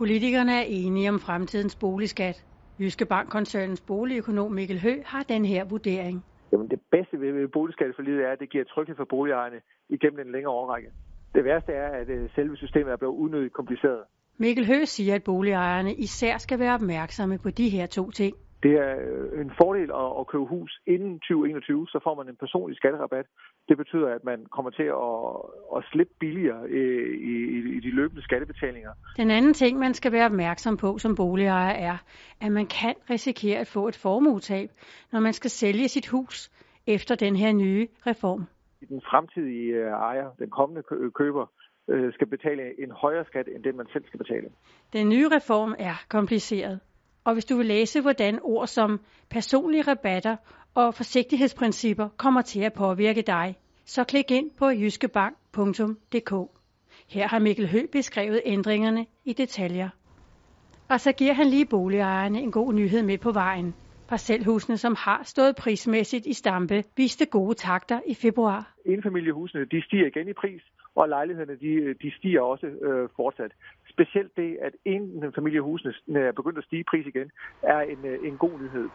Politikerne er enige om fremtidens boligskat. Jyske Bank-koncernens boligøkonom Mikkel Hø har den her vurdering. Jamen det bedste ved boligskatteforliget er, at det giver tryghed for boligejerne igennem en længere årrække. Det værste er, at øh, selve systemet er blevet unødigt kompliceret. Mikkel Hø siger, at boligejerne især skal være opmærksomme på de her to ting. Det er øh, en fordel at, købe hus inden 2021, så får man en personlig skatterabat. Det betyder, at man kommer til at, at slippe billigere øh, i, i, i de løbende skattebetalinger. Den anden ting, man skal være opmærksom på som boligejer, er, at man kan risikere at få et formuetab, når man skal sælge sit hus efter den her nye reform. Den fremtidige øh, ejer, den kommende køber, skal betale en højere skat, end den man selv skal betale. Den nye reform er kompliceret. Og hvis du vil læse, hvordan ord som personlige rabatter og forsigtighedsprincipper kommer til at påvirke dig, så klik ind på jyskebank.dk. Her har Mikkel Hø beskrevet ændringerne i detaljer. Og så giver han lige boligejerne en god nyhed med på vejen. Parcelhusene, som har stået prismæssigt i stampe, viste gode takter i februar. Enfamiliehusene de stiger igen i pris, og lejlighederne de, de stiger også øh, fortsat. Specielt det, at enfamiliehusene øh, er begyndt at stige i pris igen, er en, øh, en god nyhed.